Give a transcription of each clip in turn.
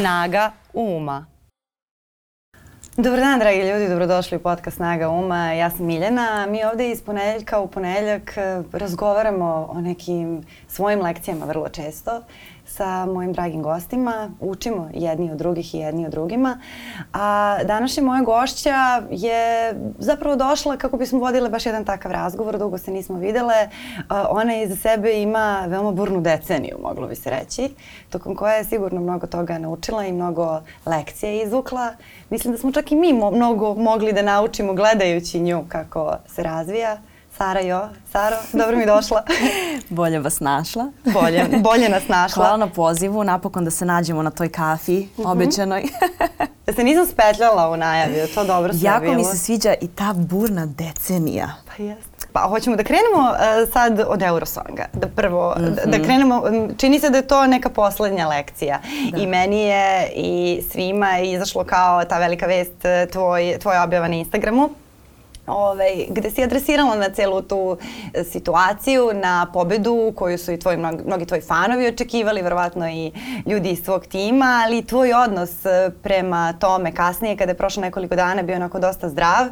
Snaga uma. Dobar dan, dragi ljudi, dobrodošli u podcast Snaga Uma. Ja sam Miljana. Mi ovde iz ponedeljka u ponedeljak eh, razgovaramo o nekim svojim lekcijama vrlo često sa mojim dragim gostima. Učimo jedni od drugih i jedni od drugima. A današnja moja gošća je zapravo došla kako bismo vodile baš jedan takav razgovor. Dugo se nismo videle. Ona iza sebe ima veoma burnu deceniju, moglo bi se reći, tokom koje je sigurno mnogo toga naučila i mnogo lekcija izvukla. Mislim da smo čak i mi mnogo mogli da naučimo gledajući nju kako se razvija. Sara Jo. Saro, dobro mi došla. bolje vas našla. Bolje, bolje nas našla. Hvala na pozivu, napokon da se nađemo na toj kafi mhm. -huh. obećanoj. da se nisam spetljala u najavi, to dobro sve jako bilo. mi se sviđa i ta burna decenija. Pa jeste. Pa hoćemo da krenemo uh, sad od Eurosonga. Da prvo, mm -hmm. da, da mhm. krenemo, čini se da je to neka poslednja lekcija. Da. I meni je i svima je izašlo kao ta velika vest e, tvoj, tvoj objava na Instagramu ovaj, gde si adresirala na celu tu e, situaciju, na pobedu koju su i tvoji, mnogi, tvoji fanovi očekivali, verovatno i ljudi iz tvog tima, ali tvoj odnos e, prema tome kasnije kada je prošlo nekoliko dana bio onako dosta zdrav,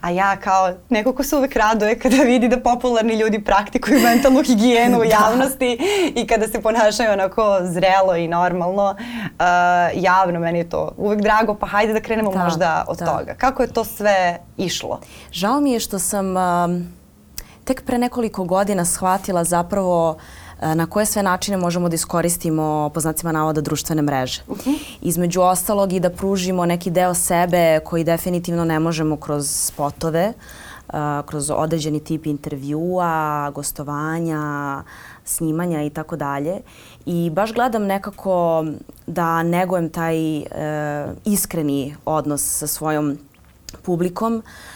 a ja kao neko ko se uvek raduje kada vidi da popularni ljudi praktikuju mentalnu higijenu u da. javnosti da. i kada se ponašaju onako zrelo i normalno, uh, javno, meni je to uvek drago, pa hajde da krenemo da, možda od da. toga. Kako je to sve išlo? Žao mi je što sam um, tek pre nekoliko godina shvatila zapravo na koje sve načine možemo da iskoristimo po znacima navoda društvene mreže. Uh mhm. Između ostalog i da pružimo neki deo sebe koji definitivno ne možemo kroz spotove, kroz određeni tip intervjua, gostovanja, snimanja i tako dalje. I baš gledam nekako da negujem taj uh, iskreni odnos sa svojom publikom. Uh,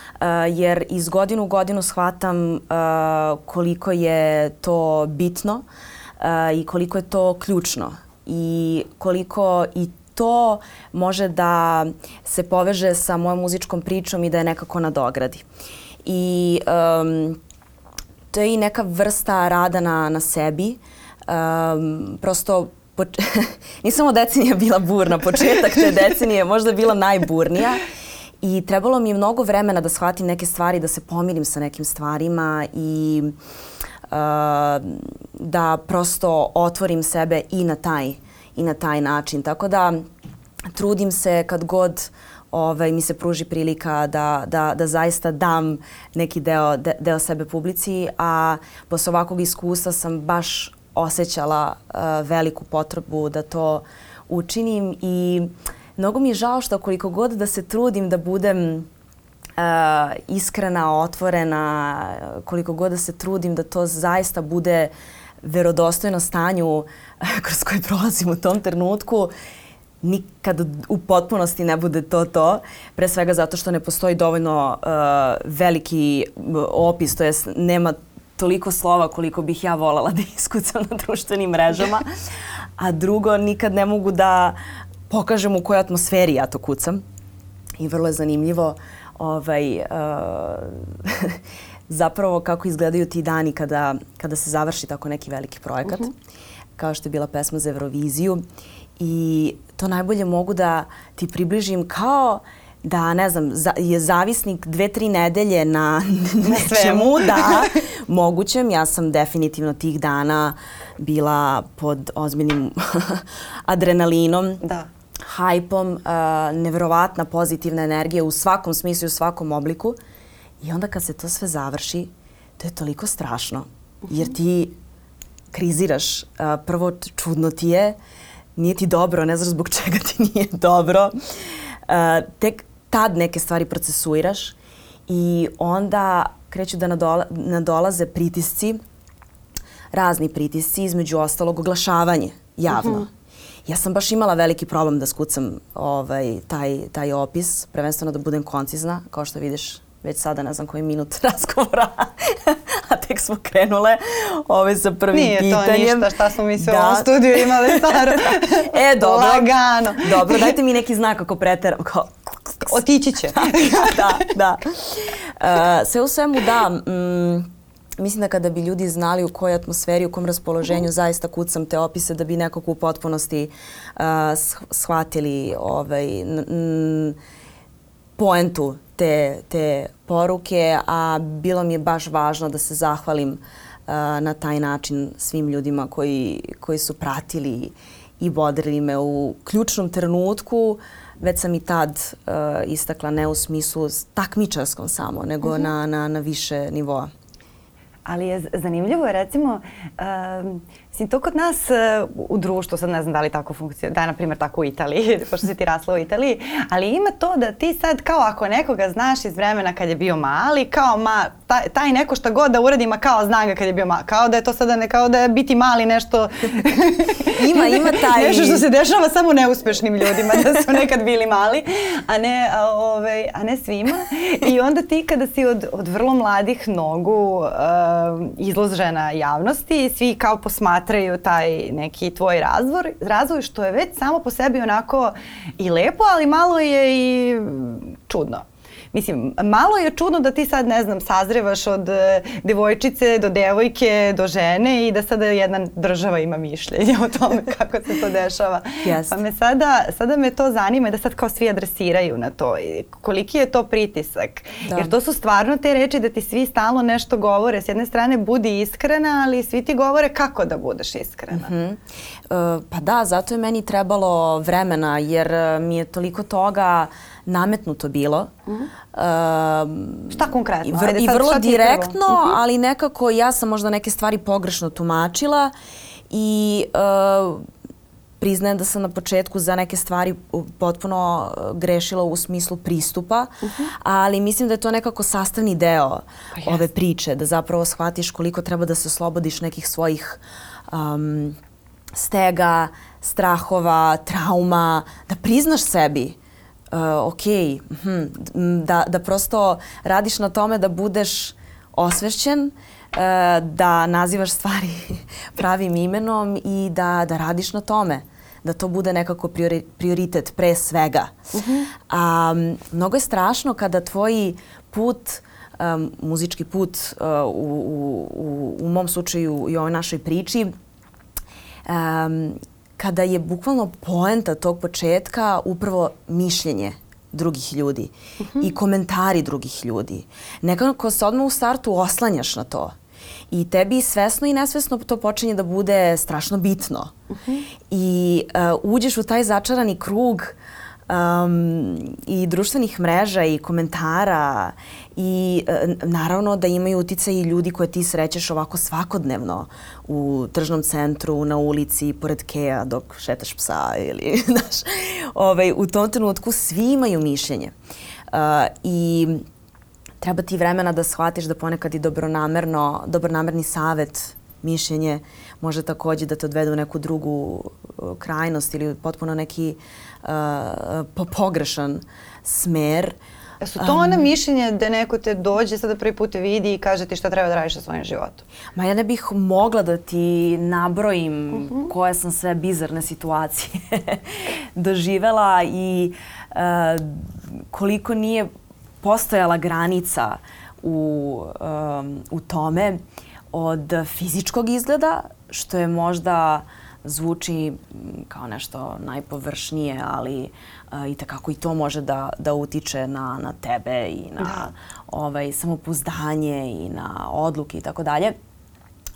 jer iz godinu u godinu shvatam uh, koliko je to bitno uh, i koliko je to ključno i koliko i to može da se poveže sa mojom muzičkom pričom i da je nekako nadogradi. I um, to je i neka vrsta rada na, na sebi. Um, prosto nisam od decenija bila burna, početak te decenije možda bila najburnija I trebalo mi je mnogo vremena da shvatim neke stvari, da se pomirim sa nekim stvarima i uh, da prosto otvorim sebe i na taj, i na taj način. Tako da trudim se kad god ovaj, mi se pruži prilika da, da, da zaista dam neki deo, de, deo sebe publici, a posle ovakvog iskustva sam baš osjećala uh, veliku potrebu da to učinim i uh, mnogo mi je žao što koliko god da se trudim da budem uh, iskrena, otvorena, koliko god da se trudim da to zaista bude verodostojno stanju kroz koje prolazim u tom trenutku, nikad u potpunosti ne bude to to. Pre svega zato što ne postoji dovoljno uh, veliki opis, to jest nema toliko slova koliko bih ja volala da iskucam na društvenim mrežama. A drugo, nikad ne mogu da pokažem u kojoj atmosferi ja to kucam. I vrlo je zanimljivo ovaj, uh, zapravo kako izgledaju ti dani kada, kada se završi tako neki veliki projekat, uh mhm. -huh. kao što je bila pesma za Euroviziju. I to najbolje mogu da ti približim kao da, ne znam, za, je zavisnik dve, tri nedelje na nečemu, da, mogućem. Ja sam definitivno tih dana bila pod ozbiljnim adrenalinom. Da hajpom, uh, neverovatna pozitivna energija u svakom smislu i u svakom obliku. I onda kad se to sve završi, to je toliko strašno. Jer ti kriziraš. Uh, prvo, čudno ti je, nije ti dobro, ne znaš zbog čega ti nije dobro. Uh, tek tad neke stvari procesuiraš i onda kreću da nadola, nadolaze pritisci, razni pritisci, između ostalog oglašavanje javno. Uh -huh Ja sam baš imala veliki problem da skucam ovaj, taj, taj opis, prvenstveno da budem koncizna, kao što vidiš već sada ne znam koji minut razgovora, a tek smo krenule ove sa prvim Nije pitanjem. Nije to ništa šta smo mi sve da. u ovom studiju imali staro. e, dobro. Lagano. dobro, dajte mi neki znak ako preteram. Kao... Otići će. da, da. Uh, sve u svemu da, mm, mislim da kada bi ljudi znali u kojoj atmosferi, u kom raspoloženju zaista kucam te opise da bi nekako u potpunosti uh, shvatili ovaj, poentu te, te poruke, a bilo mi je baš važno da se zahvalim uh, na taj način svim ljudima koji, koji su pratili i bodrili me u ključnom trenutku. Već sam i tad uh, istakla ne u smislu takmičarskom samo, nego uh mhm. -huh. na, na, na više nivoa. Ali je zanimljivo recimo, Mislim, to kod nas uh, u društvu, sad ne znam da li tako funkcionira, da je na primjer tako u Italiji, pošto si ti rasla u Italiji, ali ima to da ti sad kao ako nekoga znaš iz vremena kad je bio mali, kao ma, taj, taj neko šta god da uradi, ma kao zna ga kad je bio mali, kao da je to sada ne, kao da je biti mali nešto... ima, ima taj... nešto što se dešava samo neuspešnim ljudima, da su nekad bili mali, a ne, a, ovaj, a ne svima. I onda ti kada si od, od vrlo mladih nogu uh, izložena javnosti svi kao posmatraju posmatraju taj neki tvoj razvoj, razvoj što je već samo po sebi onako i lepo, ali malo je i čudno. Mislim, malo je čudno da ti sad, ne znam, sazrevaš od e, devojčice do devojke do žene i da sada jedna država ima mišljenje o tome kako se to dešava. Yes. Pa me sada, sada me to zanima da sad kao svi adresiraju na to. Koliki je to pritisak? Da. Jer to su stvarno te reči da ti svi stalno nešto govore. S jedne strane budi iskrena, ali svi ti govore kako da budeš iskrena. Mm -hmm. uh, pa da, zato je meni trebalo vremena jer e, mi je toliko toga nametnuto bilo. Mm -hmm. uh, šta konkretno? I, vr Ajde, I vrlo direktno, mm -hmm. ali nekako ja sam možda neke stvari pogrešno tumačila i uh, priznajem da sam na početku za neke stvari potpuno grešila u smislu pristupa, uh -huh. ali mislim da je to nekako sastavni deo pa ove priče, da zapravo shvatiš koliko treba da se oslobodiš nekih svojih um, stega, strahova, trauma, da priznaš sebi uh, ok, hm, da, da prosto radiš na tome da budeš osvešćen, uh, da nazivaš stvari pravim imenom i da, da radiš na tome da to bude nekako priori, prioritet pre svega. Uh -huh. A, mnogo je strašno kada tvoji put, um, muzički put uh, u, u, u mom slučaju i ovoj našoj priči, um, kada je bukvalno poenta tog početka upravo mišljenje drugih ljudi uh -huh. i komentari drugih ljudi. Nekako se odmah u startu oslanjaš na to. I tebi svesno i nesvesno to počinje da bude strašno bitno. Uh -huh. I uh, uđeš u taj začarani krug uh, um, i društvenih mreža i komentara i uh, naravno da imaju uticaj i ljudi koje ti srećeš ovako svakodnevno u tržnom centru, na ulici, pored keja dok šetaš psa ili, znaš, ovaj, u tom trenutku svi imaju mišljenje. Uh, I treba ti vremena da shvatiš da ponekad i dobronamerno, dobronamerni savet, mišljenje može takođe da te odvede u neku drugu krajnost ili potpuno neki uh, po pogrešan smer. E su to ona um, mišljenja da neko te dođe sada prvi put te vidi i kaže ti šta treba da radiš sa svojim životom? Ma ja ne bih mogla da ti nabrojim uh -huh. koje sam sve bizarne situacije doživela i uh, koliko nije postojala granica u, um, u tome od fizičkog izgleda, što je možda zvuči kao nešto najpovršnije, ali uh, i takako i to može da, da utiče na, na tebe i na da. ovaj, samopouzdanje i na odluke i tako dalje.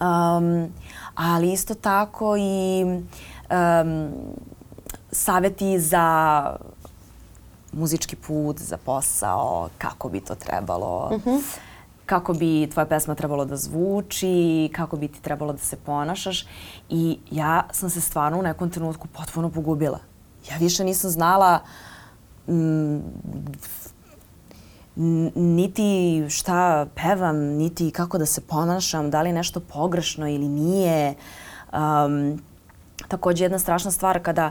Um, ali isto tako i um, saveti za muzički put, za posao, kako bi to trebalo. Uh mhm. -huh kako bi tvoja pesma trebalo da zvuči, kako bi ti trebalo da se ponašaš i ja sam se stvarno u nekom trenutku potpuno pogubila. Ja više nisam znala mm, niti šta pevam, niti kako da se ponašam, da li je nešto pogrešno ili nije. Um, takođe jedna strašna stvar kada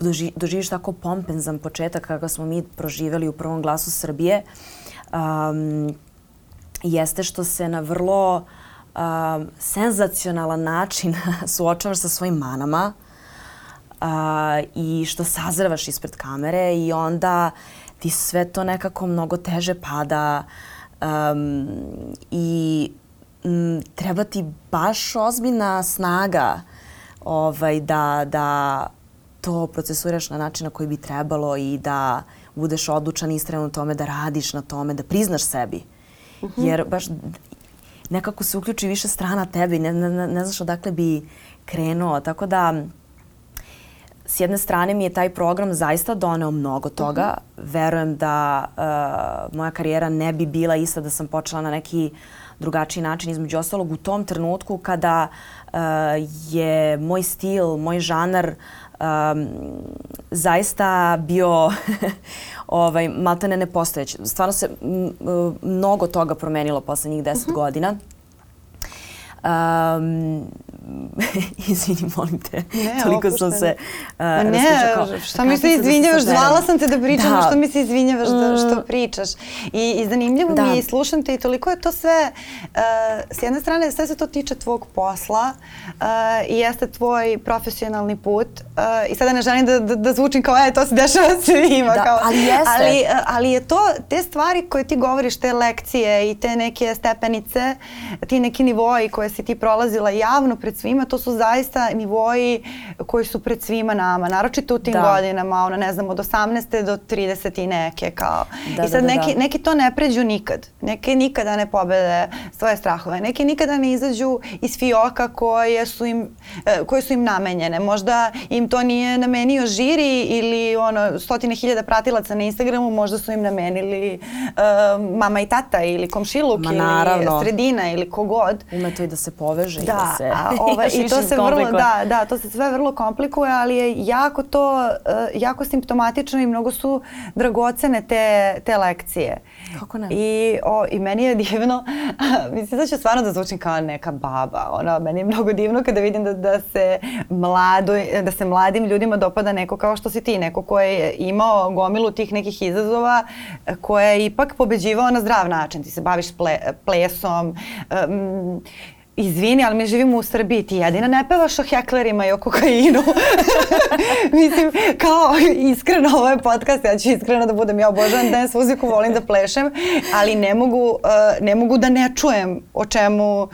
doži, doživiš tako pompenzan početak kako smo mi proživeli u prvom glasu Srbije, um, jeste što se na vrlo uh, senzacionalan način suočavaš sa svojim manama uh, i što sazrevaš ispred kamere i onda ti sve to nekako mnogo teže pada um, i m, treba ti baš ozbiljna snaga ovaj, da, da to procesuraš na način na koji bi trebalo i da budeš odlučan istrajan u tome, da radiš na tome, da priznaš sebi. Uh -huh. Jer baš nekako se uključi više strana tebe i ne, ne, ne znaš odakle bi krenuo. Tako da, s jedne strane mi je taj program zaista doneo mnogo toga. Uh -huh. Verujem da uh, moja karijera ne bi bila ista da sam počela na neki drugačiji način. Između ostalog u tom trenutku kada uh, je moj stil, moj žanar um, zaista bio ovaj, maltene nepostojeći. Stvarno se mnogo toga promenilo poslednjih deset uh -huh. godina. Um, izvini, molim te. Ne, Toliko sam se uh, ne, kao, šta mi se izvinjavaš? Zvala sam te da pričam, da. što mi se izvinjavaš da, što pričaš. I, i zanimljivo da. mi je i slušam te i toliko je to sve, uh, s jedne strane sve se to tiče tvog posla uh, i jeste tvoj profesionalni put. Uh, I sada ne želim da, da, da zvučim kao, e, to se dešava svima. Da, kao, ali jeste. Ali, ali je to, te stvari koje ti govoriš, te lekcije i te neke stepenice, ti neki nivoji koje si ti prolazila javno pred svima, to su zaista nivoji koji su pred svima nama, naročito u tim da. godinama, ono, ne znam, od 18. do 30 i neke, kao. Da, I sad da, da, neki, da. neki to ne pređu nikad. Neki nikada ne pobede svoje strahove. Neki nikada ne izađu iz fioka koje su im, e, koje su im namenjene. Možda im to nije namenio žiri ili ono, stotine hiljada pratilaca na Instagramu, možda su im namenili uh, mama i tata ili komšiluk Ma, ili sredina ili kogod. Ume to i da se poveže da, i da se a, ova, i to se vrlo da, da, to se sve vrlo komplikuje, ali je jako to uh, jako simptomatično i mnogo su dragocene te te lekcije. Kako ne? I o, i meni je divno. mislim da ću stvarno da zvučim kao neka baba. Ona meni je mnogo divno kada vidim da da se mlado da se mladim ljudima dopada neko kao što si ti, neko ko je imao gomilu tih nekih izazova koje je ipak pobeđivao na zdrav način. Ti se baviš ple, plesom, um, izvini, ali mi živimo u Srbiji, ti jedina ne pevaš o heklerima i o kokainu. Mislim, kao iskreno, ovo je podcast, ja ću iskreno da budem, ja obožavam dance muziku, volim da plešem, ali ne mogu, uh, ne mogu da ne čujem o čemu,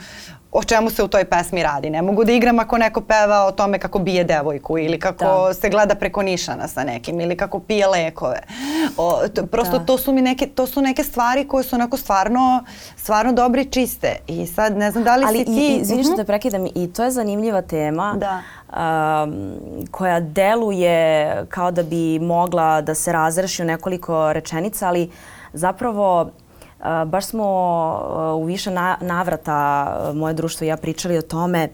o čemu se u toj pesmi radi. Ne mogu da igram ako neko peva o tome kako bije devojku ili kako da. se gleda preko nišana sa nekim ili kako pije lekove. O, to, prosto da. to su mi neke, to su neke stvari koje su onako stvarno, stvarno dobre i čiste. I sad ne znam da li Ali si ti... Ali izvini što te prekidam, i to je zanimljiva tema. Da. Um, koja deluje kao da bi mogla da se razreši u nekoliko rečenica, ali zapravo baš smo u više navrata moje društvo i ja pričali o tome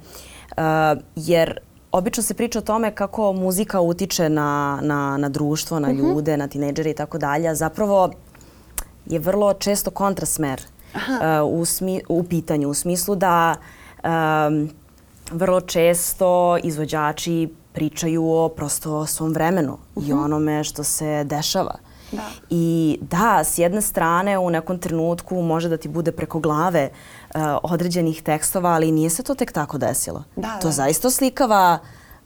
jer obično se priča o tome kako muzika utiče na, na, na društvo, na mhm. ljude, na tinejdžere i tako dalje. Zapravo je vrlo često kontrasmer u, smi, u pitanju, u smislu da um, vrlo često izvođači pričaju o prosto svom vremenu uh -huh. i mhm. onome što se dešava. Da. I da, s jedne strane u nekom trenutku može da ti bude preko glave uh, određenih tekstova, ali nije se to tek tako desilo. Da, to da. zaista slikava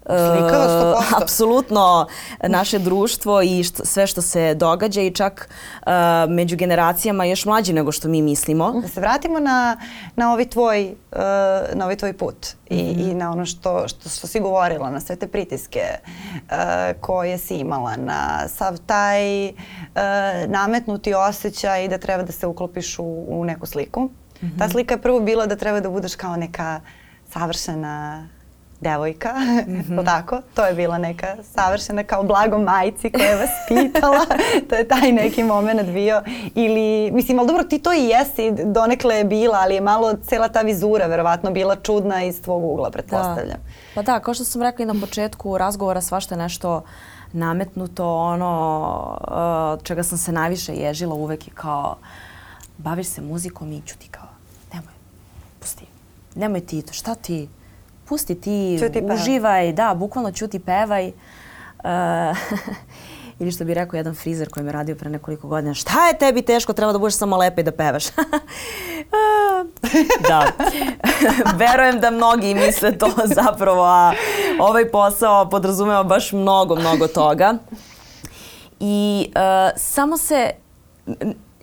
Slikava 100%. apsolutno naše društvo i što, sve što se događa i čak uh, među generacijama još mlađi nego što mi mislimo. Da se vratimo na, na, ovaj, tvoj, uh, na ovaj tvoj put i, mm i na ono što, što, što si govorila, na sve te pritiske uh, koje si imala, na sav taj uh, nametnuti osjećaj da treba da se uklopiš u, u neku sliku. Mm -hmm. Ta slika je prvo bila da treba da budeš kao neka savršena devojka, mm -hmm. tako? To je bila neka savršena kao blago majci koja je vas pitala. to je taj neki moment bio. Ili, mislim, ali dobro, ti to i jesi, donekle je bila, ali je malo cela ta vizura verovatno bila čudna iz tvog ugla, pretpostavljam. Da. Pa da, kao što sam rekla i na početku razgovora, svašta je nešto nametnuto, ono uh, čega sam se najviše ježila uvek i kao baviš se muzikom i ću ti kao, nemoj, pusti, nemoj ti to, šta ti, pusti ti, čuti uživaj, da, bukvalno ćuti, pevaj. Uh, ili što bi rekao jedan frizer koji me radio pre nekoliko godina, šta je tebi teško, treba da budeš samo lepa i da pevaš. da. Verujem da mnogi misle to zapravo, a ovaj posao podrazumeva baš mnogo, mnogo toga. I uh, samo se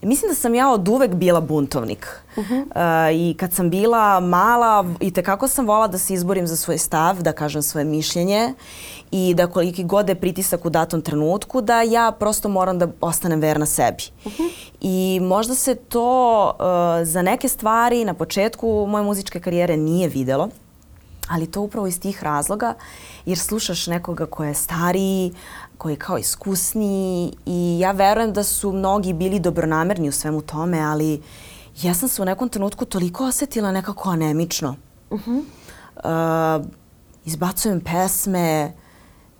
Mislim da sam ja od uvek bila buntovnik. Uh -huh. uh, I kad sam bila mala, i tekako sam volala da se izborim za svoj stav, da kažem svoje mišljenje i da koliki god je pritisak u datom trenutku, da ja prosto moram da ostanem verna sebi. Uh -huh. I možda se to uh, za neke stvari na početku moje muzičke karijere nije videlo, ali to upravo iz tih razloga, jer slušaš nekoga ko je stariji, koji je kao iskusniji i ja verujem da su mnogi bili dobronamerni u svemu tome, ali ja sam se u nekom trenutku toliko osetila nekako anemično. Uh -huh. uh, izbacujem pesme,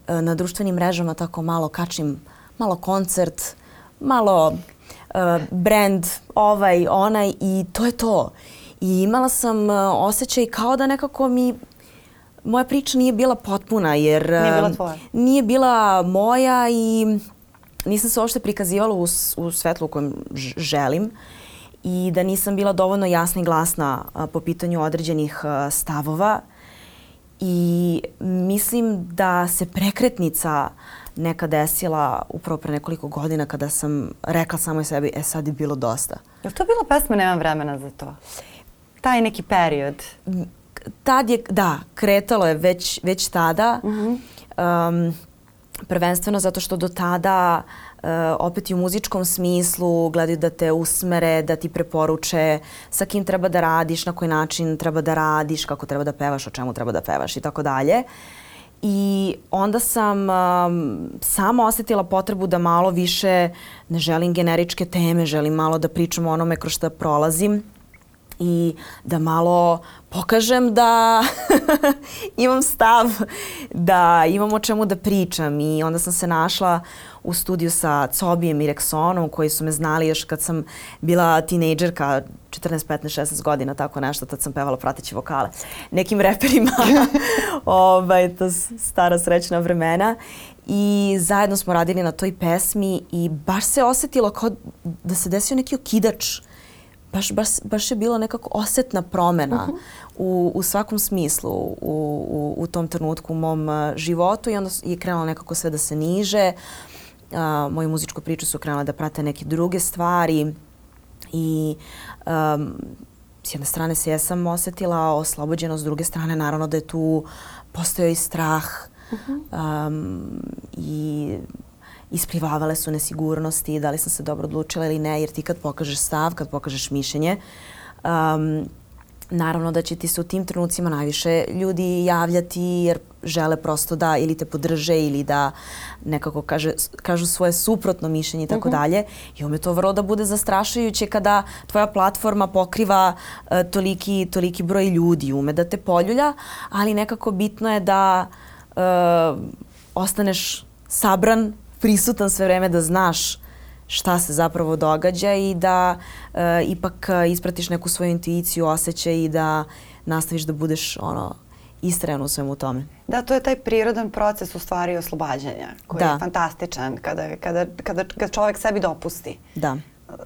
uh, na društvenim mrežama tako malo kačim, malo koncert, malo uh, brand, ovaj, onaj i to je to. I imala sam uh, osjećaj kao da nekako mi moja priča nije bila potpuna jer nije bila, tvoja. nije bila moja i nisam se uopšte prikazivala u, u svetlu u kojem želim i da nisam bila dovoljno jasna i glasna a, po pitanju određenih a, stavova i mislim da se prekretnica neka desila upravo pre nekoliko godina kada sam rekla samoj sebi, e sad je bilo dosta. Je to bila pesma Nemam vremena za to? Taj neki period? Tad je, da, kretalo je već, već tada. Uh -huh. um, prvenstveno zato što do tada uh, opet i u muzičkom smislu gledaju da te usmere, da ti preporuče sa kim treba da radiš, na koji način treba da radiš, kako treba da pevaš, o čemu treba da pevaš i tako dalje. I onda sam um, sama osetila potrebu da malo više ne želim generičke teme, želim malo da pričam o onome kroz što prolazim i da malo pokažem da imam stav, da imam o čemu da pričam. I onda sam se našla u studiju sa Cobijem i Rexonom koji su me znali još kad sam bila tinejdžerka, 14, 15, 16 godina, tako nešto, tad sam pevala prateći vokale. Nekim reperima, ovaj, to stara srećna vremena. I zajedno smo radili na toj pesmi i baš se osetilo kao da se desio neki okidač baš, baš, baš je bilo nekako osetna promena uh -huh. u, u svakom smislu u, u, u tom trenutku u mom uh, životu i onda je krenulo nekako sve da se niže. Uh, moju muzičku priču su krenule da prate neke druge stvari i um, s jedne strane se jesam osetila oslobođeno, s druge strane naravno da je tu postojao i strah uh -huh. um, i isplivavale su nesigurnosti, da li sam se dobro odlučila ili ne, jer ti kad pokažeš stav, kad pokažeš mišljenje, um, naravno da će ti se u tim trenucima najviše ljudi javljati jer žele prosto da ili te podrže ili da nekako kaže, kažu svoje suprotno mišljenje i tako uh mhm. -huh. dalje. I ume to vrlo da bude zastrašujuće kada tvoja platforma pokriva uh, toliki, toliki broj ljudi, ume da te poljulja, ali nekako bitno je da uh, ostaneš sabran prisutan sve vreme da znaš šta se zapravo događa i da e, ipak e, ispratiš neku svoju intuiciju, osjećaj i da nastaviš da budeš ono istrajan u svemu tome. Da, to je taj prirodan proces u stvari oslobađanja koji da. je fantastičan kada, kada, kada, kada čovjek sebi dopusti. Da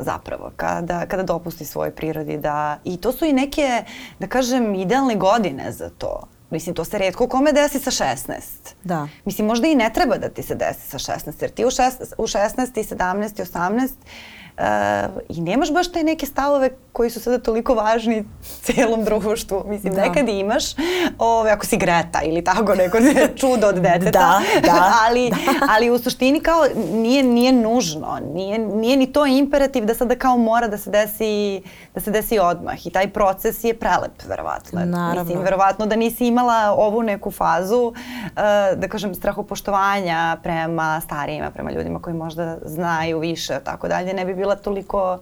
zapravo, kada, kada dopusti svojoj prirodi da... I to su i neke, da kažem, idealne godine za to. Mislim, to se redko kome desi sa 16. Da. Mislim, možda i ne treba da ti se desi sa 16, jer ti u, šest, u 16, i 17, i 18 uh, i nemaš baš te neke stavove koji su sada toliko važni celom društvu. Mislim, da. nekad imaš, ove, ako si Greta ili tako neko čudo od deteta, da, da, ali, da. ali u suštini kao nije, nije nužno, nije, nije ni to imperativ da sada kao mora da se desi, da se desi odmah i taj proces je prelep, verovatno. Naravno. Mislim, verovatno da nisi imala ovu neku fazu, uh, da kažem, strahopoštovanja prema starijima, prema ljudima koji možda znaju više, tako dalje, ne bi bila toliko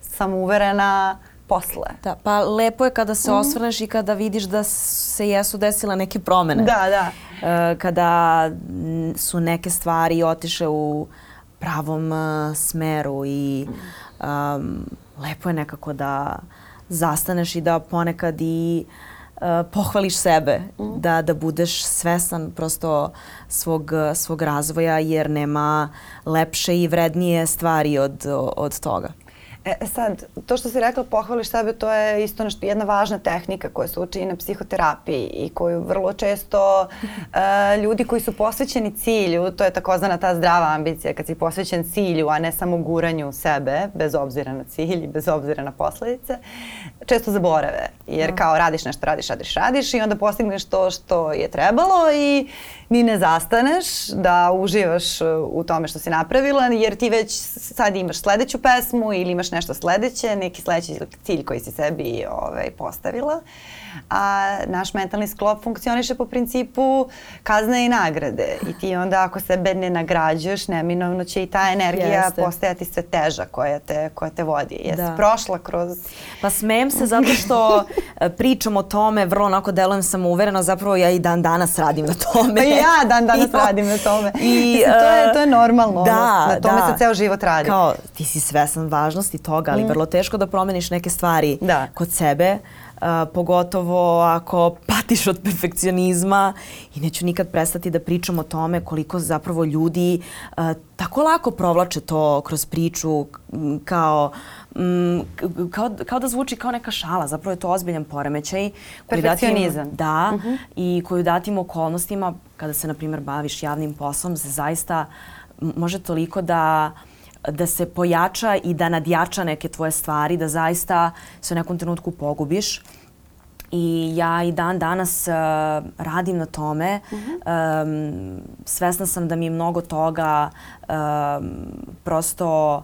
samouverena posle. Da, pa lepo je kada se mm. osvrneš i kada vidiš da se jesu desile neke promene. Da, da. E, kada su neke stvari otiše u pravom uh, smeru i um, lepo je nekako da zastaneš i da ponekad i uh, pohvališ sebe, mm. da, da budeš svesan prosto svog, svog razvoja jer nema lepše i vrednije stvari od, od toga. E, e sad, to što si rekla pohvališ sebe, to je isto nešto, jedna važna tehnika koja se uči na psihoterapiji i koju vrlo često uh, ljudi koji su posvećeni cilju, to je takozvana ta zdrava ambicija, kad si posvećen cilju, a ne samo guranju sebe, bez obzira na cilj i bez obzira na posledice, često zaborave. Jer da. kao radiš nešto, radiš, radiš, radiš i onda postigneš to što je trebalo i ni ne zastaneš da uživaš u tome što si napravila, jer ti već sad imaš sledeću pesmu ili imaš nešto sledeće, neki sledeći cilj koji si sebi ovaj, postavila. A naš mentalni sklop funkcioniše po principu kazne i nagrade. I ti onda ako sebe ne nagrađuješ, neminovno će i ta energija Jeste. postajati sve teža koja te, koja te vodi. Jesi da. prošla kroz... Pa smem se zato što e, pričam o tome, vrlo onako delujem sam uverena, zapravo ja i dan danas radim na tome. Pa i ja dan danas I, radim na tome. I, to, je, to je normalno. Da, ono, na tome da. se ceo život radi. Kao, ti si svesan važnosti toga, ali mm. vrlo teško da promeniš neke stvari da. kod sebe. Uh, pogotovo ako patiš od perfekcionizma i neću nikad prestati da pričam o tome koliko zapravo ljudi uh, tako lako provlače to kroz priču kao mm, kao, kao da zvuči kao neka šala, zapravo je to ozbiljan poremećaj. Perfekcionizam. Datim, da, uh mhm. -huh. i koju datim okolnostima, kada se, na primjer, baviš javnim poslom, se zaista može toliko da uh, da se pojača i da nadjača neke tvoje stvari, da zaista se u nekom trenutku pogubiš. I ja i dan danas uh, radim na tome. Mm -hmm. um, svesna sam da mi mnogo toga um, prosto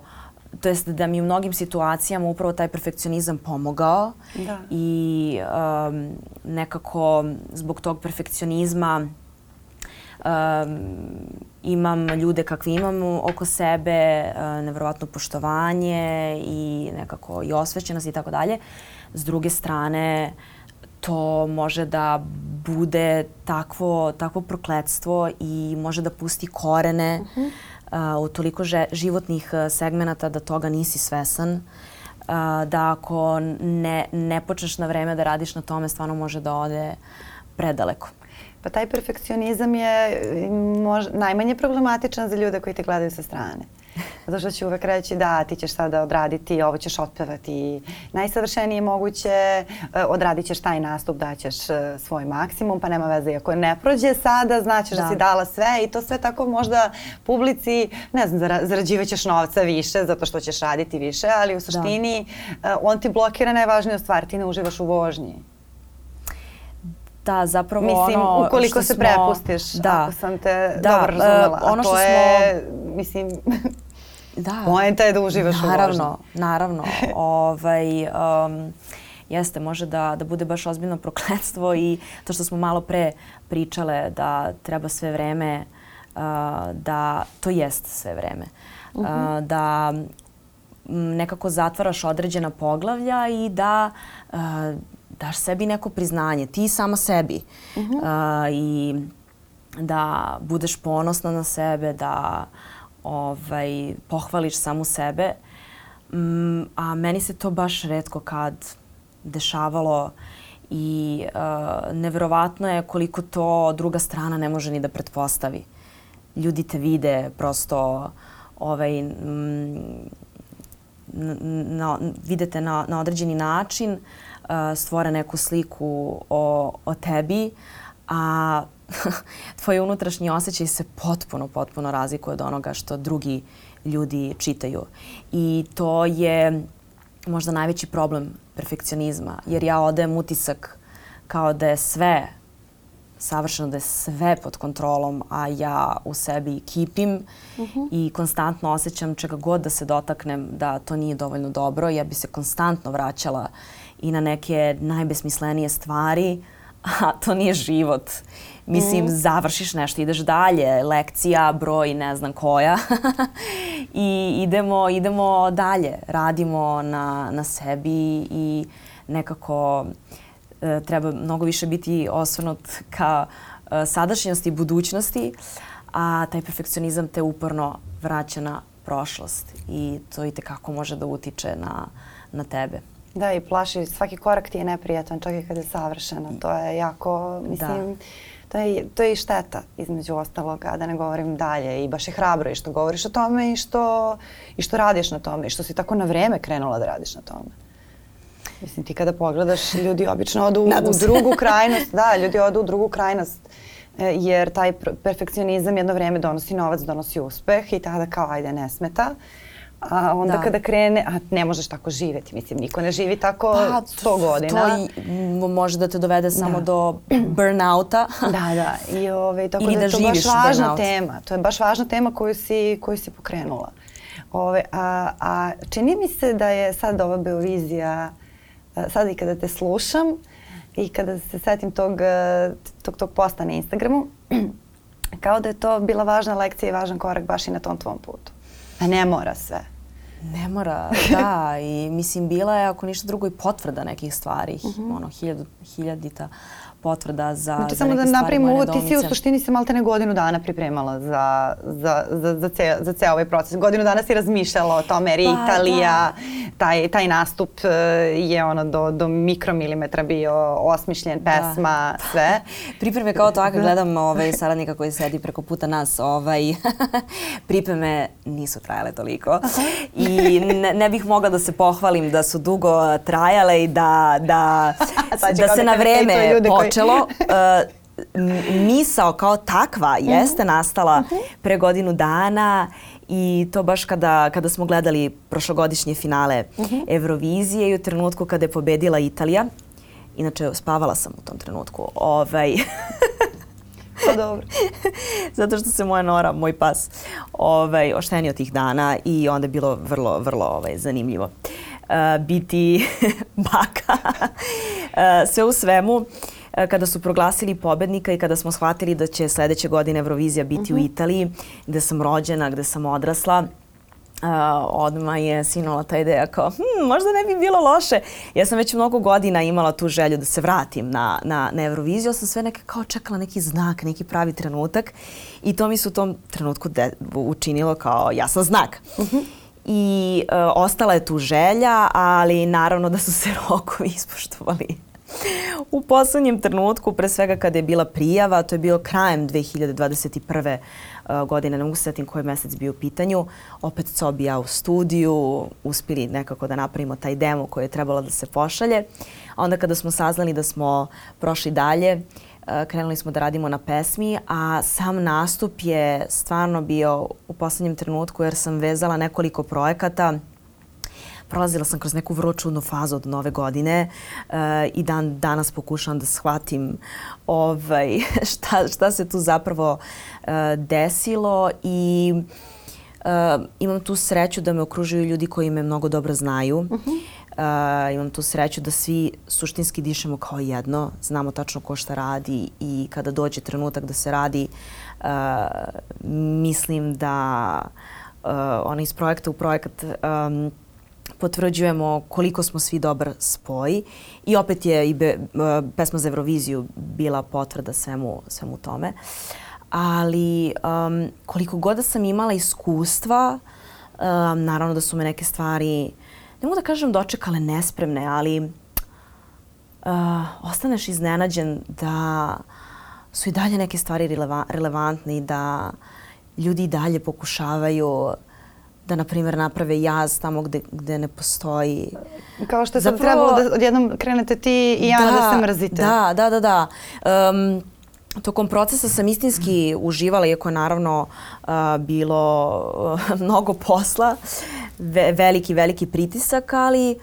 to jest da mi u mnogim situacijama upravo taj perfekcionizam pomogao da. i um, nekako zbog tog perfekcionizma imam ljude kakve imam oko sebe, uh, nevrovatno poštovanje i nekako i osvećenost i tako dalje. S druge strane, to može da bude takvo, takvo prokledstvo i može da pusti korene uh -huh. uh, u toliko že, životnih uh, segmenata da toga nisi svesan. Uh, da ako ne, ne počneš na vreme da radiš na tome, stvarno može da ode predaleko. Pa taj perfekcionizam je mož, najmanje problematičan za ljude koji te gledaju sa strane. Zato što će uvek reći da ti ćeš sada odraditi, ovo ćeš otpevati najsavršenije moguće, e, odradit ćeš taj nastup, daćeš e, svoj maksimum, pa nema veze. Ako ne prođe sada, znaćeš da. da si dala sve i to sve tako možda publici, ne znam, zarađivaćeš novca više zato što ćeš raditi više, ali u da. suštini da. on ti blokira najvažniju stvar, ti ne uživaš u vožnji. Da, zapravo mislim, ono ukoliko se smo, prepustiš, da, ako sam te da, dobro razumela. Uh, ono što to je, smo, mislim, da, poenta je da uživaš naravno, u vožnji. Naravno, ovaj, um, jeste, može da, da bude baš ozbiljno prokletstvo i to što smo malo pre pričale da treba sve vreme, uh, da to jest sve vreme. Uh -huh. uh, da nekako zatvaraš određena poglavlja i da uh, daš sebi neko priznanje, ti sama sebi. Uh -huh. uh, I da budeš ponosna na sebe, da ovaj, pohvališ samu sebe. Um, a meni se to baš redko kad dešavalo i uh, neverovatno je koliko to druga strana ne može ni da pretpostavi. Ljudi te vide prosto ovaj, mm, na, videte na, na određeni način, stvore neku sliku o, o tebi, a tvoj unutrašnji osjećaj se potpuno, potpuno razlikuje od onoga što drugi ljudi čitaju. I to je možda najveći problem perfekcionizma, jer ja odajem utisak kao da je sve savršeno, da je sve pod kontrolom, a ja u sebi kipim uh mhm. -huh. i konstantno osjećam čega god da se dotaknem da to nije dovoljno dobro. Ja bi se konstantno vraćala i na neke najbesmislenije stvari, a to nije život. Mislim, mm. završiš nešto, ideš dalje, lekcija, broj, ne znam koja. I idemo, idemo dalje, radimo na, na sebi i nekako e, treba mnogo više biti osvrnut ka e, sadašnjosti i budućnosti, a taj perfekcionizam te uporno vraća na prošlost i to i tekako može da utiče na, na tebe. Da, i plaši, svaki korak ti je neprijatan, čak i kad je savršena. To je jako, mislim, da. To je, to je i šteta, između ostalog, a da ne govorim dalje. I baš je hrabro i što govoriš o tome i što, i što radiš na tome i što si tako na vreme krenula da radiš na tome. Mislim, ti kada pogledaš, ljudi obično odu u, u drugu krajnost. Da, ljudi odu u drugu krajnost e, jer taj perfekcionizam jedno vreme donosi novac, donosi uspeh i tada kao ajde ne smeta. A onda da. kada krene, a ne možeš tako živeti, mislim, niko ne živi tako pa, 100 godina. To može da te dovede samo da. do burnouta. da, da. I ove, tako Ili da, da to je baš važna burnout. tema. To je baš važna tema koju si, koju si pokrenula. Ove, a, a čini mi se da je sad ova Beovizija, sad i kada te slušam i kada se setim tog, tog, tog posta na Instagramu, kao da je to bila važna lekcija i važan korak baš i na tom tvom putu. A ne mora sve. Ne mora, da. I mislim, bila je, ako ništa drugo, i potvrda nekih stvari. Mhm. -huh. Ono, hiljad, hiljadita potvrda za, znači, za samo da napravimo ovo, ti si u suštini se malte ne godinu dana pripremala za, za, za, za, ce, za ceo ovaj proces. Godinu dana si razmišljala o tome, jer pa, Italija, da. taj, taj nastup e, je ono do, do mikromilimetra bio osmišljen, da. pesma, da. sve. Pripreme kao to, ako da. gledam ovaj, saradnika koji sedi preko puta nas, ovaj, pripreme nisu trajale toliko. I ne, ne bih mogla da se pohvalim da su dugo trajale i da, da, da se na vreme počelo. Uh, misao kao takva mhm. jeste nastala mhm. pre godinu dana i to baš kada, kada smo gledali prošlogodišnje finale mhm. Eurovizije i u trenutku kada je pobedila Italija. Inače, spavala sam u tom trenutku. Ovaj, Pa dobro. Zato što se moja Nora, moj pas, ovaj, oštenio tih dana i onda je bilo vrlo, vrlo ovaj, zanimljivo uh, biti baka. uh, sve u svemu, uh, kada su proglasili pobednika i kada smo shvatili da će sledeće godine Eurovizija biti uh -huh. u mhm. Italiji, gde sam rođena, gde sam odrasla, Uh, odmah je sinula ta ideja kao, hm, možda ne bi bilo loše. Ja sam već mnogo godina imala tu želju da se vratim na, na, na Euroviziju. sam sve neke kao čekala neki znak, neki pravi trenutak i to mi se u tom trenutku de, učinilo kao jasan znak. Uh mhm. -huh. I uh, ostala je tu želja, ali naravno da su se rokovi ispoštovali u poslednjem trenutku, pre svega kada je bila prijava, to je bilo krajem 2021. Uh, godine, ne mogu se setim koji mesec bio u pitanju, opet Cobi ja u studiju, uspili nekako da napravimo taj demo koji je trebalo da se pošalje. Onda kada smo saznali da smo prošli dalje, uh, krenuli smo da radimo na pesmi, a sam nastup je stvarno bio u poslednjem trenutku jer sam vezala nekoliko projekata prolazila sam kroz neku vrlo čudnu fazu od nove godine uh, i dan danas pokušavam da shvatim ovaj, šta, šta se tu zapravo uh, desilo i uh, imam tu sreću da me okružuju ljudi koji me mnogo dobro znaju. Uh -huh. Uh, imam tu sreću da svi suštinski dišemo kao jedno, znamo tačno ko šta radi i kada dođe trenutak da se radi, uh, mislim da uh, ona iz projekta u projekat um, potvrđujemo koliko smo svi dobar spoj i opet je i be, pesma za Euroviziju bila potvrda svemu, svemu tome. Ali um, koliko god da sam imala iskustva, um, naravno da su me neke stvari, ne mogu da kažem dočekale nespremne, ali uh, ostaneš iznenađen da su i dalje neke stvari releva, relevantne i da ljudi i dalje pokušavaju da, na primjer, naprave jaz tamo gde, gde ne postoji. Kao što je sad trebalo da odjednom krenete ti i Ana da, da se mrzite. Da, da, da, da. Um, tokom procesa sam istinski uživala, iako je naravno uh, bilo uh, mnogo posla, ve, veliki, veliki pritisak, ali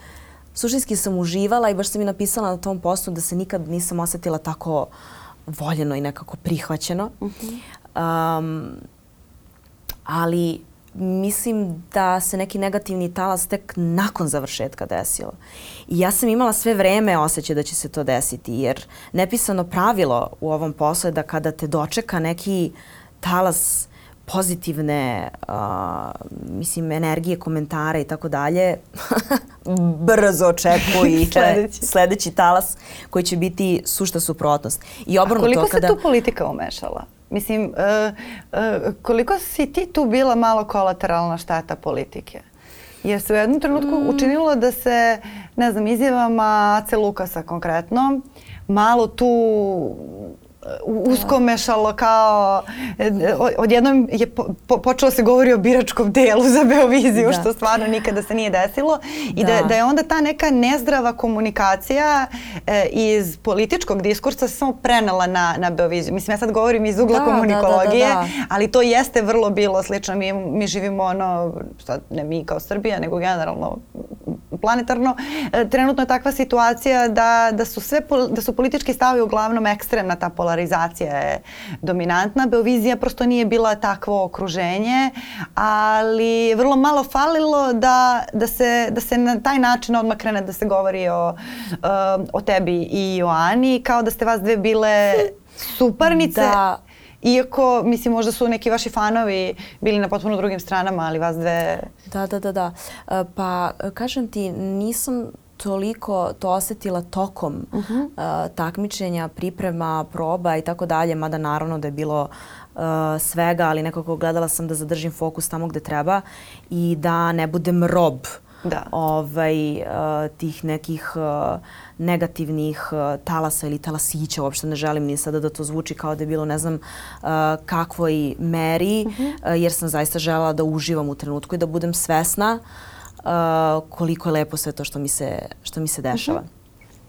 suštinski sam uživala i baš sam i napisala na tom postu da se nikad nisam osetila tako voljeno i nekako prihvaćeno. Um, ali mislim da se neki negativni talas tek nakon završetka desilo. I ja sam imala sve vreme osjećaj da će se to desiti, jer nepisano pravilo u ovom poslu je da kada te dočeka neki talas pozitivne, uh, mislim, energije, komentare i tako dalje, brzo očekuj sledeći. sledeći talas koji će biti sušta suprotnost. I obrnuto, A koliko kada... se tu politika umešala? Mislim, uh, uh, koliko si ti tu bila malo kolateralna šteta politike? Jer se u jednom trenutku mm. učinilo da se, ne znam, izjavama Ace Lukasa konkretno, malo tu uskomešalo kao odjednom je po, po, počelo se govori o biračkom delu za Beoviziju da. što stvarno nikada se nije desilo i da, da je onda ta neka nezdrava komunikacija e, iz političkog diskursa se samo prenala na, na Beoviziju. Mislim ja sad govorim iz ugla da, komunikologije, da, da, da, da. ali to jeste vrlo bilo slično. Mi, mi živimo ono, šta, ne mi kao Srbija, nego generalno planetarno, e, trenutno je takva situacija da, da su sve da su politički stavovi uglavnom ekstremna ta polarizacija je dominantna. Beovizija prosto nije bila takvo okruženje, ali vrlo malo falilo da, da, se, da se na taj način odmah krene da se govori o, uh, o tebi i o Ani, kao da ste vas dve bile suparnice. Da. Iako, mislim, možda su neki vaši fanovi bili na potpuno drugim stranama, ali vas dve... Da, da, da, da. E, pa, kažem ti, nisam toliko to osetila tokom uh -huh. uh, takmičenja, priprema, proba i tako dalje, mada naravno da je bilo uh, svega, ali nekako gledala sam da zadržim fokus tamo gde treba i da ne budem rob da. ovaj, uh, tih nekih uh, negativnih uh, talasa ili talasića, uopšte ne želim ni sada da to zvuči kao da je bilo ne znam uh, kakvoj meri, uh -huh. uh, jer sam zaista žela da uživam u trenutku i da budem svesna koliko je lepo sve to što mi se, što mi se dešava. Uh -huh.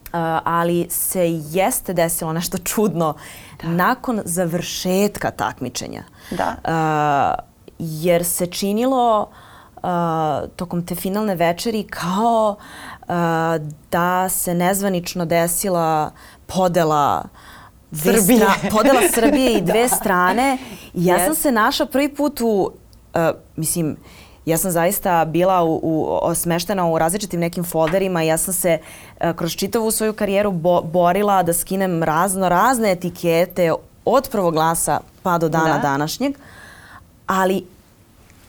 Uh, ali se jeste desilo nešto čudno da. nakon završetka takmičenja. Da. Uh, jer se činilo uh, tokom te finalne večeri kao uh, da se nezvanično desila podela Srbije. Stra podela Srbije i dve da. strane. I ja yes. sam se našla prvi put u, uh, mislim, ja sam zaista bila u, u, osmeštena u različitim nekim folderima. Ja sam se uh, kroz čitavu svoju karijeru bo, borila da skinem razno razne etikete od prvog glasa pa do dana da. današnjeg. Ali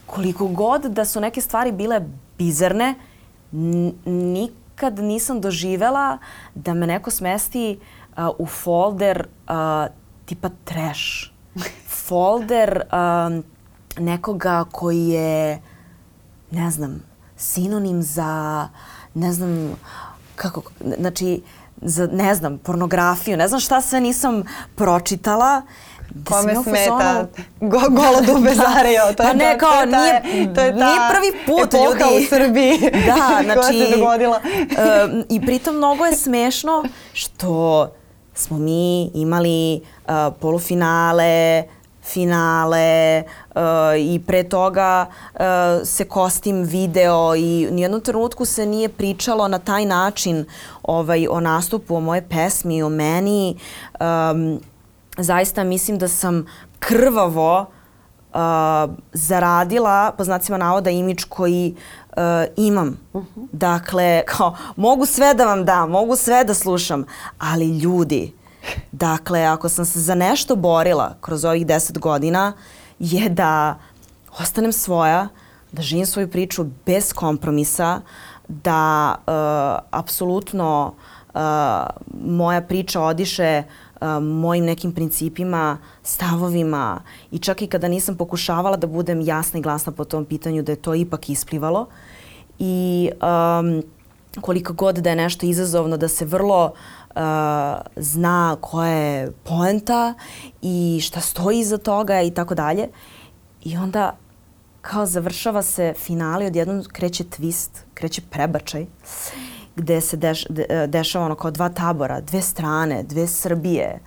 koliko god da su neke stvari bile bizarne, nikad nisam doživela da me neko smesti uh, u folder uh, tipa trash. folder um, nekoga koji je ne znam, sinonim za, ne znam, kako, znači, za, ne znam, pornografiju, ne znam šta sve nisam pročitala. Kome smeta go, golo dube Zario, to pa ne, kao, to nije, to je ta nije prvi put ljudi. u Srbiji da, znači, koja se dogodila. uh, I pritom mnogo je smešno što smo mi imali uh, polufinale, finale uh, i pre toga uh, se kostim video i u nijednom trenutku se nije pričalo na taj način ovaj, o nastupu, o moje pesmi, o meni. Um, zaista mislim da sam krvavo uh, zaradila, po znacima navoda, imič koji uh, imam. Uh -huh. Dakle, kao, mogu sve da vam dam, mogu sve da slušam, ali ljudi, Dakle, ako sam se za nešto borila kroz ovih deset godina je da ostanem svoja, da živim svoju priču bez kompromisa, da uh, apsolutno uh, moja priča odiše uh, mojim nekim principima, stavovima i čak i kada nisam pokušavala da budem jasna i glasna po tom pitanju da je to ipak isplivalo. I um, koliko god da je nešto izazovno, da se vrlo uh, zna koja je poenta i šta stoji iza toga i tako dalje. I onda kao završava se finale, odjednom kreće twist, kreće prebačaj gde se deš, de, dešava ono kao dva tabora, dve strane, dve Srbije,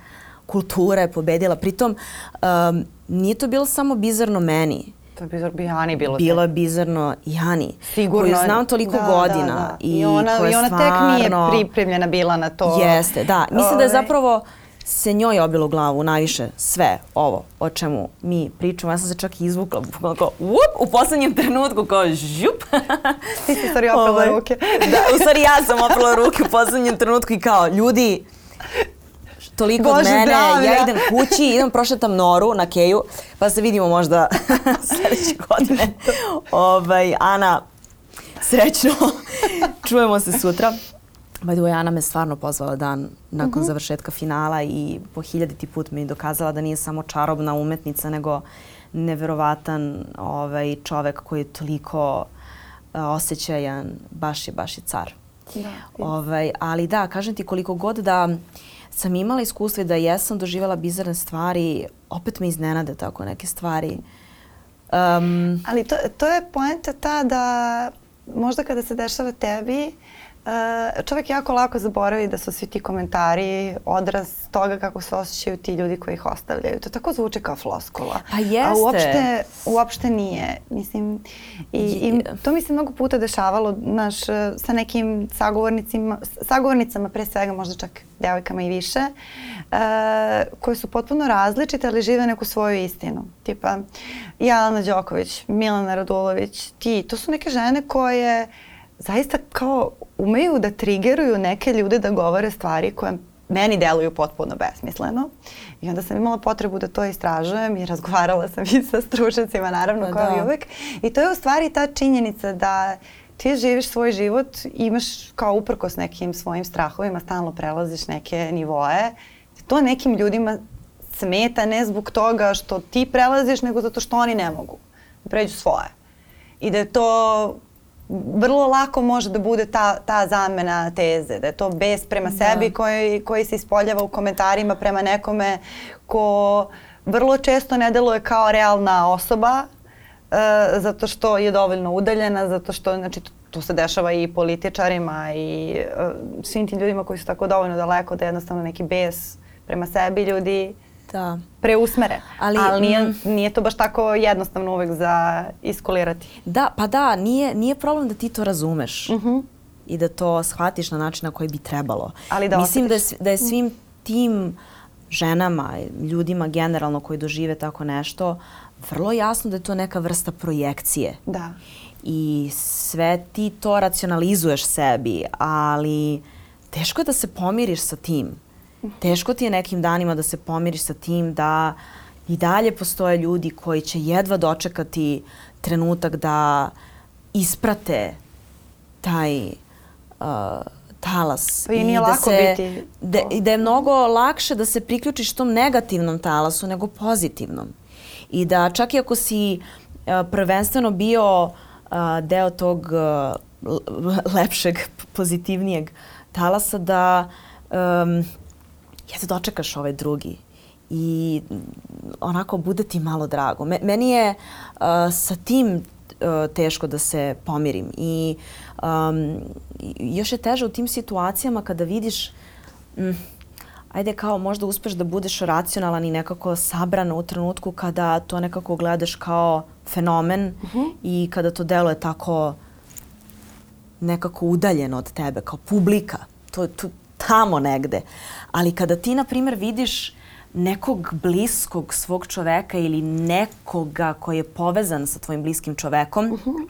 kultura je pobedila. Pritom, um, nije to bilo samo bizarno meni. To je bizar, bi Ani bilo. Bilo je bizarno i Ani. Sigurno. Koju znam toliko da, da godina. Da, da. I, I ona, i ona stvarno... tek nije pripremljena bila na to. Jeste, da. Mislim da je ovaj. zapravo se njoj obilo glavu najviše sve ovo o čemu mi pričamo. Ja sam se čak i izvukla kao, up, u poslednjem trenutku kao žup. Ti si u stvari opela ovaj. ruke. da, u stvari ja sam opela ruke u poslednjem trenutku i kao ljudi, toliko Bože, od mene. Zdravlja. Ja idem kući, idem prošetam noru na keju, pa se vidimo možda sledeće godine. ovaj, Ana, srećno. Čujemo se sutra. By the way, Ana me stvarno pozvala dan nakon mhm. -huh. završetka finala i po hiljaditi put mi dokazala da nije samo čarobna umetnica, nego neverovatan ovaj, čovek koji je toliko uh, osjećajan, baš je, baš je car. Da, ovaj, ali da, kažem ti koliko god da sam imala iskustvo i da jesam doživjela bizarne stvari, opet me iznenade tako neke stvari. Um, Ali to, to je poenta ta da možda kada se dešava tebi, Uh, čovjek jako lako zaboravi da su svi ti komentari odraz toga kako se osjećaju ti ljudi koji ih ostavljaju. To tako zvuči kao floskula. Pa jeste. A uopšte, uopšte nije. Mislim, i, i to mi se mnogo puta dešavalo naš, sa nekim sagovornicima, sagovornicama pre svega možda čak devojkama i više, uh, koje su potpuno različite, ali žive neku svoju istinu. Tipa, Jelena Đoković, Milana Radulović, ti, to su neke žene koje zaista kao umeju da trigeruju neke ljude da govore stvari koje meni deluju potpuno besmisleno. I onda sam imala potrebu da to istražujem i razgovarala sam i sa stručnicima, naravno, pa kao da. i uvek. I to je u stvari ta činjenica da ti živiš svoj život, imaš kao uprkos nekim svojim strahovima, stalno prelaziš neke nivoe. To nekim ljudima smeta ne zbog toga što ti prelaziš, nego zato što oni ne mogu da pređu svoje. I da je to vrlo lako može da bude ta, ta zamena teze, da je to bes prema da. sebi koji, koji se ispoljava u komentarima prema nekome ko vrlo često ne deluje kao realna osoba uh, zato što je dovoljno udaljena, zato što znači, to, to se dešava i političarima i uh, svim tim ljudima koji su tako dovoljno daleko da jednostavno neki bes prema sebi ljudi da. preusmere. Ali, Ali nije, mm, nije to baš tako jednostavno uvek za iskolirati. Da, pa da, nije, nije problem da ti to razumeš. Uh mhm. -huh. I da to shvatiš na način na koji bi trebalo. Ali da Mislim da je, da je svim tim ženama, ljudima generalno koji dožive tako nešto, vrlo jasno da je to neka vrsta projekcije. Da. I sve ti to racionalizuješ sebi, ali teško je da se pomiriš sa tim teško ti je nekim danima da se pomiriš sa tim da i dalje postoje ljudi koji će jedva dočekati trenutak da isprate taj uh, talas. Pa i nije da lako se, biti. Da, I da je mnogo lakše da se priključiš tom negativnom talasu nego pozitivnom. I da čak i ako si uh, prvenstveno bio uh, deo tog uh, lepšeg, pozitivnijeg talasa, da um, ja da dočekaš ovaj drugi i onako bude ti malo drago. meni je uh, sa tim uh, teško da se pomirim i um, još je teže u tim situacijama kada vidiš mm, ajde kao možda uspeš da budeš racionalan i nekako sabran u trenutku kada to nekako gledaš kao fenomen uh mhm. -huh. i kada to deluje tako nekako udaljeno od tebe, kao publika. To, to, tamo negde. Ali kada ti, na primjer, vidiš nekog bliskog svog čoveka ili nekoga koji je povezan sa tvojim bliskim čovekom, uh -huh.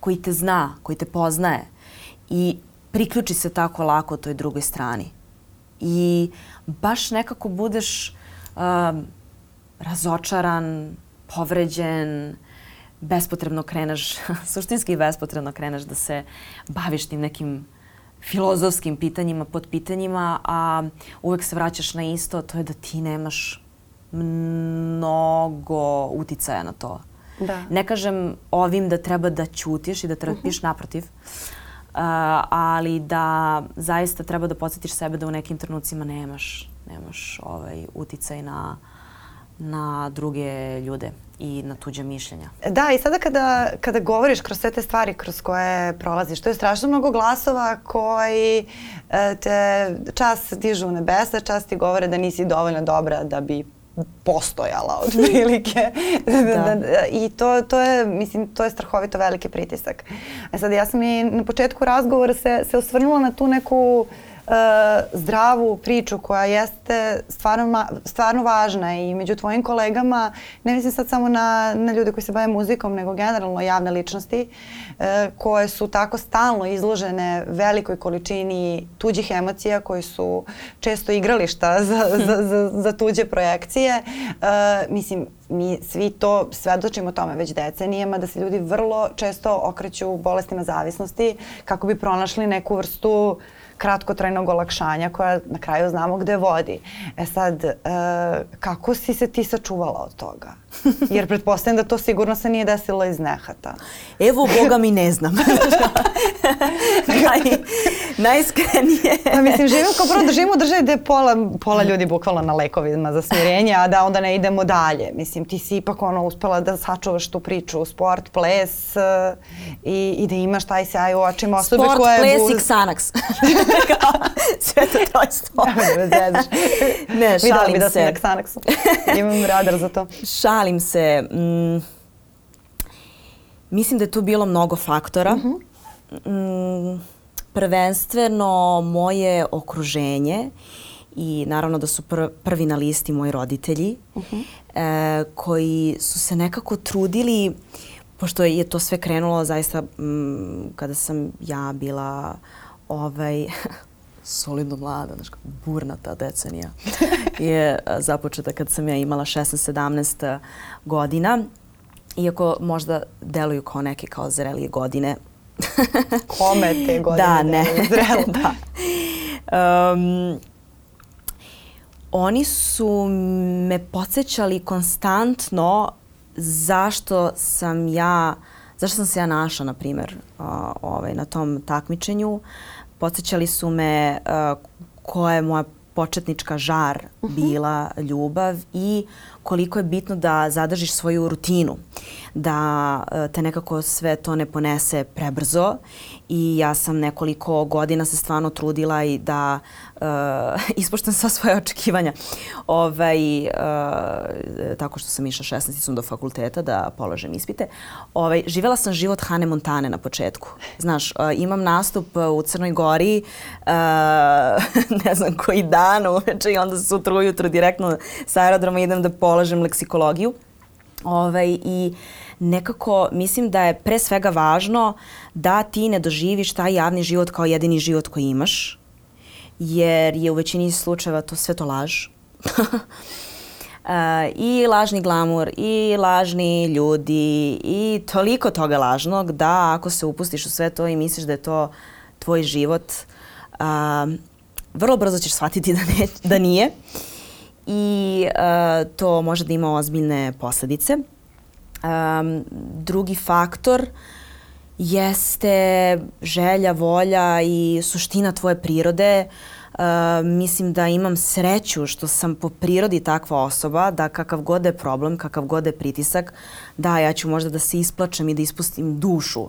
koji te zna, koji te poznaje i priključi se tako lako toj drugoj strani. I baš nekako budeš uh, razočaran, povređen, bespotrebno kreneš, suštinski bespotrebno kreneš da se baviš tim nekim filozofskim pitanjima, pod pitanjima, a uvek se vraćaš na isto, to je da ti nemaš mnogo uticaja na to. Da. Ne kažem ovim da treba da ćutiš i da trpiš, uh mhm. -huh. naprotiv, uh, ali da zaista treba da podsjetiš sebe da u nekim trenucima nemaš, nemaš ovaj uticaj na, na druge ljude i na tuđe mišljenja. Da, i sada kada, kada govoriš kroz sve te stvari kroz koje prolaziš, to je strašno mnogo glasova koji e, te čas dižu u nebesa, čas ti govore da nisi dovoljno dobra da bi postojala od prilike. da. da. I to, to je, mislim, to je strahovito veliki pritisak. E sad, ja sam i na početku razgovora se, se osvrnula na tu neku uh, zdravu priču koja jeste stvarno, stvarno važna i među tvojim kolegama, ne mislim sad samo na, na ljude koji se bave muzikom, nego generalno javne ličnosti, uh, koje su tako stalno izložene velikoj količini tuđih emocija koji su često igrališta za, za, za, za tuđe projekcije. Uh, mislim, mi svi to svedočimo tome već decenijama, da se ljudi vrlo često okreću bolestima zavisnosti kako bi pronašli neku vrstu uh, kratkotrajnog olakšanja koja na kraju znamo gde vodi. E sad, e, kako si se ti sačuvala od toga? Jer pretpostavljam da to sigurno se nije desilo iz nehata. Evo, Boga mi ne znam. Naj, najiskrenije. Pa mislim, živimo kao prvo da živimo u državi gde je pola, pola ljudi bukvalno na lekovima za smirenje, a da onda ne idemo dalje. Mislim, ti si ipak ono uspela da sačuvaš tu priču, sport, ples uh, i, i da imaš taj sjaj u očima osobe sport, koja je... Sport, ples i Xanax. Sve to trojstvo. ne, šalim bi da se. na Xanaxu. Imam radar za to. Šalim se. Mm, mislim da je tu bilo mnogo faktora. Mhm. -huh. mm, prvenstveno moje okruženje i naravno da su pr prvi na listi moji roditelji uh -huh. e, koji su se nekako trudili pošto je to sve krenulo zaista m, kada sam ja bila ovaj solidno mlada, znači burna ta decenija je započeta kad sam ja imala 16-17 godina. Iako možda deluju kao neke kao zrelije godine, Kome te godine da, ne. zrelo? da. Um, oni su me podsjećali konstantno zašto sam ja, zašto sam se ja našla, na primjer, uh, ovaj, na tom takmičenju. Podsjećali su me uh, koja je moja početnička žar uh -huh. bila ljubav i koliko je bitno da zadržiš svoju rutinu, da e, te nekako sve to ne ponese prebrzo i ja sam nekoliko godina se stvarno trudila i da uh, ispoštam sva svoje očekivanja. Ovaj, uh, tako što sam išla 16. do fakulteta da položem ispite. Ovaj, živela sam život Hane Montane na početku. Znaš, uh, imam nastup u Crnoj Gori, uh, ne znam koji dan uveče i onda sutra ujutro direktno sa aerodroma idem da polažem leksikologiju. Ovaj, I nekako mislim da je pre svega važno da ti ne doživiš taj javni život kao jedini život koji imaš, jer je u većini slučajeva to sve to laž. I lažni glamur i lažni ljudi i toliko toga lažnog da ako se upustiš u sve to i misliš da je to tvoj život, uh, vrlo brzo ćeš shvatiti da, ne, da nije i uh, to može da ima ozbiljne posledice. Um, drugi faktor jeste želja, volja i suština tvoje prirode. Uh, mislim da imam sreću što sam po prirodi takva osoba da kakav god je problem, kakav god je pritisak, da ja ću možda da se isplačem i da ispustim dušu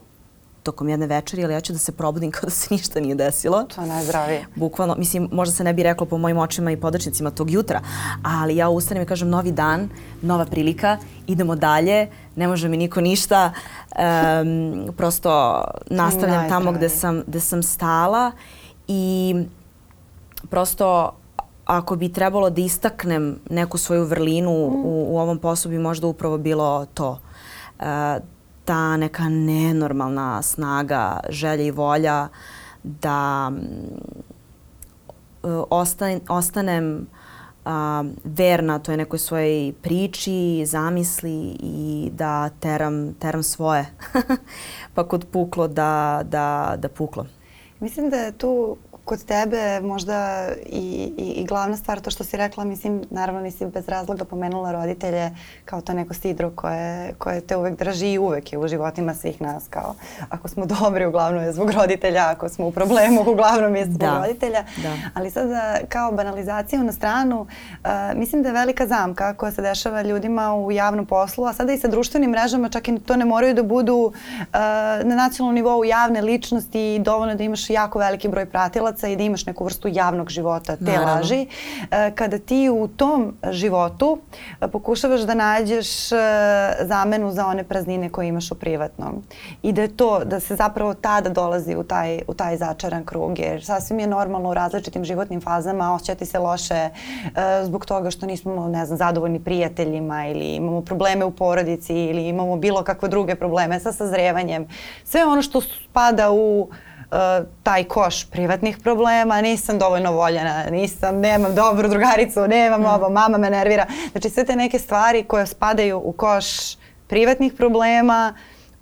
tokom jedne večeri, ali ja ću da se probudim kao da se ništa nije desilo. To je najzdravije. Bukvalno, mislim, možda se ne bi reklo po mojim očima i podačnicima tog jutra, ali ja ustanem i kažem novi dan, nova prilika, idemo dalje, ne može mi niko ništa, um, prosto nastavljam tamo gde sam, gde sam stala i prosto ako bi trebalo da istaknem neku svoju vrlinu mm. u, u ovom poslu bi možda upravo bilo to. Uh, ta neka nenormalna snaga, želja i volja da ostan, ostanem a, verna toj nekoj svojoj priči, zamisli i da teram, teram svoje. pa kod puklo da, da, da puklo. Mislim da je tu kod tebe možda i, i, i glavna stvar to što si rekla, mislim, naravno nisi bez razloga pomenula roditelje kao to neko sidro koje, koje te uvek drži i uvek je u životima svih nas kao ako smo dobri uglavnom je zbog roditelja, ako smo u problemu uglavnom je zbog da. roditelja. Da. Ali sada kao banalizaciju na stranu, uh, mislim da je velika zamka koja se dešava ljudima u javnom poslu, a sada i sa društvenim mrežama čak i to ne moraju da budu uh, na nacionalnom nivou javne ličnosti i dovoljno da imaš jako veliki broj pratilaca i da imaš neku vrstu javnog života te Naravno. laži, e, kada ti u tom životu e, pokušavaš da nađeš e, zamenu za one praznine koje imaš u privatnom. I da je to, da se zapravo tada dolazi u taj, u taj začaran krug, jer sasvim je normalno u različitim životnim fazama osjećati se loše zbog toga što nismo, ne znam, zadovoljni prijateljima ili imamo probleme u porodici ili imamo bilo kakve druge probleme sa sazrevanjem. Sve ono što spada u taj koš privatnih problema, nisam dovoljno voljena, nisam, nemam dobru drugaricu, nemam mm. ovo, mama me nervira. Znači sve te neke stvari koje spadaju u koš privatnih problema,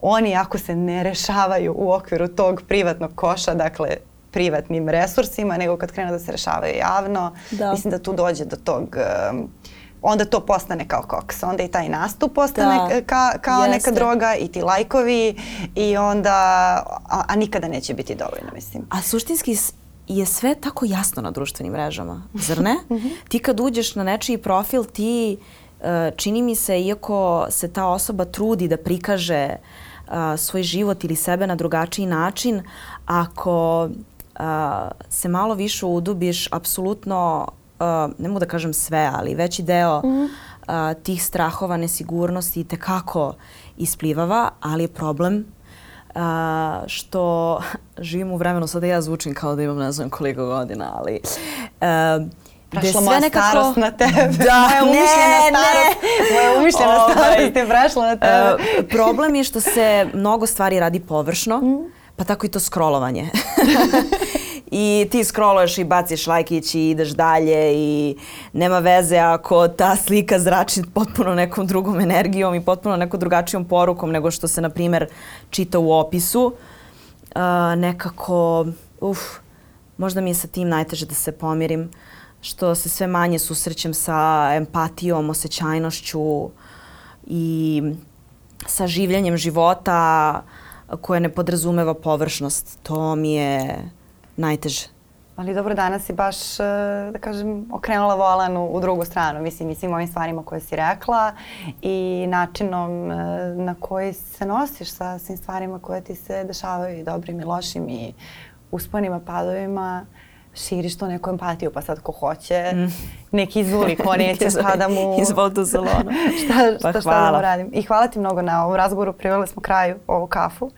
oni ako se ne rešavaju u okviru tog privatnog koša, dakle privatnim resursima, nego kad krenu da se rešavaju javno, da. mislim da tu dođe do tog um, onda to postane kao koks. Onda i taj nastup postane da. ka, kao Jeste. neka droga i ti lajkovi i onda, a, a nikada neće biti dovoljno, mislim. A suštinski je sve tako jasno na društvenim mrežama, zar ne? Mhm. ti kad uđeš na nečiji profil, ti e, čini mi se, iako se ta osoba trudi da prikaže uh, svoj život ili sebe na drugačiji način, ako uh, se malo više udubiš, apsolutno uh, ne mogu da kažem sve, ali veći deo mm -hmm. uh, tih strahova, nesigurnosti te kako isplivava, ali je problem uh, što živim u vremenu, sada ja zvučim kao da imam ne znam koliko godina, ali uh, Prešla moja nekako... starost na tebe. Da, moja umišljena ne, starost. Ne. Moja umišljena ovaj, starost je prešla na tebe. Uh, problem je što se mnogo stvari radi površno, mm. pa tako i to scrollovanje. i ti scrolluješ i baciš lajkić i ideš dalje i nema veze ako ta slika zrači potpuno nekom drugom energijom i potpuno nekom drugačijom porukom nego što se, na primer, čita u opisu. Uh, nekako, uf, možda mi je sa tim najteže da se pomirim, što se sve manje susrećem sa empatijom, osjećajnošću i sa življenjem života koje ne podrazumeva površnost. To mi je najteže. Ali dobro, danas si baš, e, da kažem, okrenula volan u, u drugu stranu. Mislim, i svim ovim stvarima koje si rekla i načinom e, na koji se nosiš sa svim stvarima koje ti se dešavaju i dobrim i lošim i usponima, padovima širiš to neku empatiju, pa sad ko hoće, mm. neki izvoli, ko neće, šta da mu... Izvol u salonu. šta, šta, pa šta da mu radim. I hvala ti mnogo na ovom razgovoru, priveli smo kraju ovu kafu.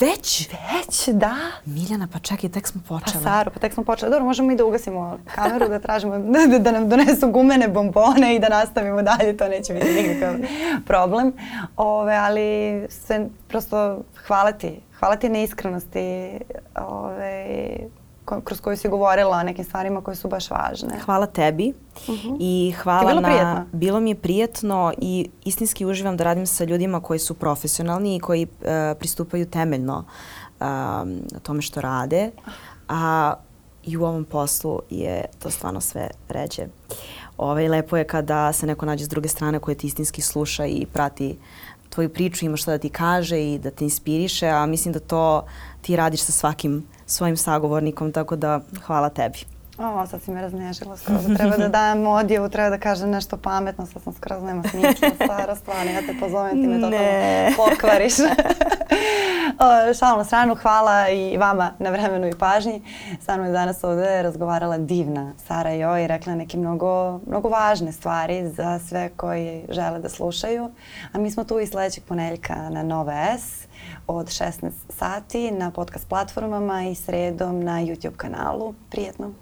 Već? Već, da. Miljana, pa čekaj, tek smo počeli. Pa Saro, pa tek smo počeli. Dobro, možemo i da ugasimo kameru, da tražimo, da, da nam donesu gumene bombone i da nastavimo dalje, to neće biti nikakav problem. Ove, ali sve, prosto hvala ti. Hvala ti na iskrenosti. Ove, kroz koju si govorila o nekim stvarima koje su baš važne. Hvala tebi uh mhm. -huh. i hvala bilo na... Prijetno? Bilo mi je prijetno i istinski uživam da radim sa ljudima koji su profesionalni i koji uh, pristupaju temeljno uh, tome što rade. A i u ovom poslu je to stvarno sve ređe. Ovaj, lepo je kada se neko nađe s druge strane koje ti istinski sluša i prati tvoju priču, ima šta da ti kaže i da te inspiriše, a mislim da to ti radiš sa svakim svojim sagovornikom, tako da hvala tebi. O, sad si me raznežila skroz. Treba da dajem odjevu, treba da kažem nešto pametno, sad sam skroz nema smisla, stara stvarno, ja te pozovem, ti me to pokvariš. o, šalim na stranu, hvala i vama na vremenu i pažnji. Sa mnom je danas ovde razgovarala divna Sara Jo i rekla neke mnogo, mnogo važne stvari za sve koji žele da slušaju. A mi smo tu i sledećeg poneljka na Nova S od 16 sati na podcast platformama i sredom na YouTube kanalu. Prijetno!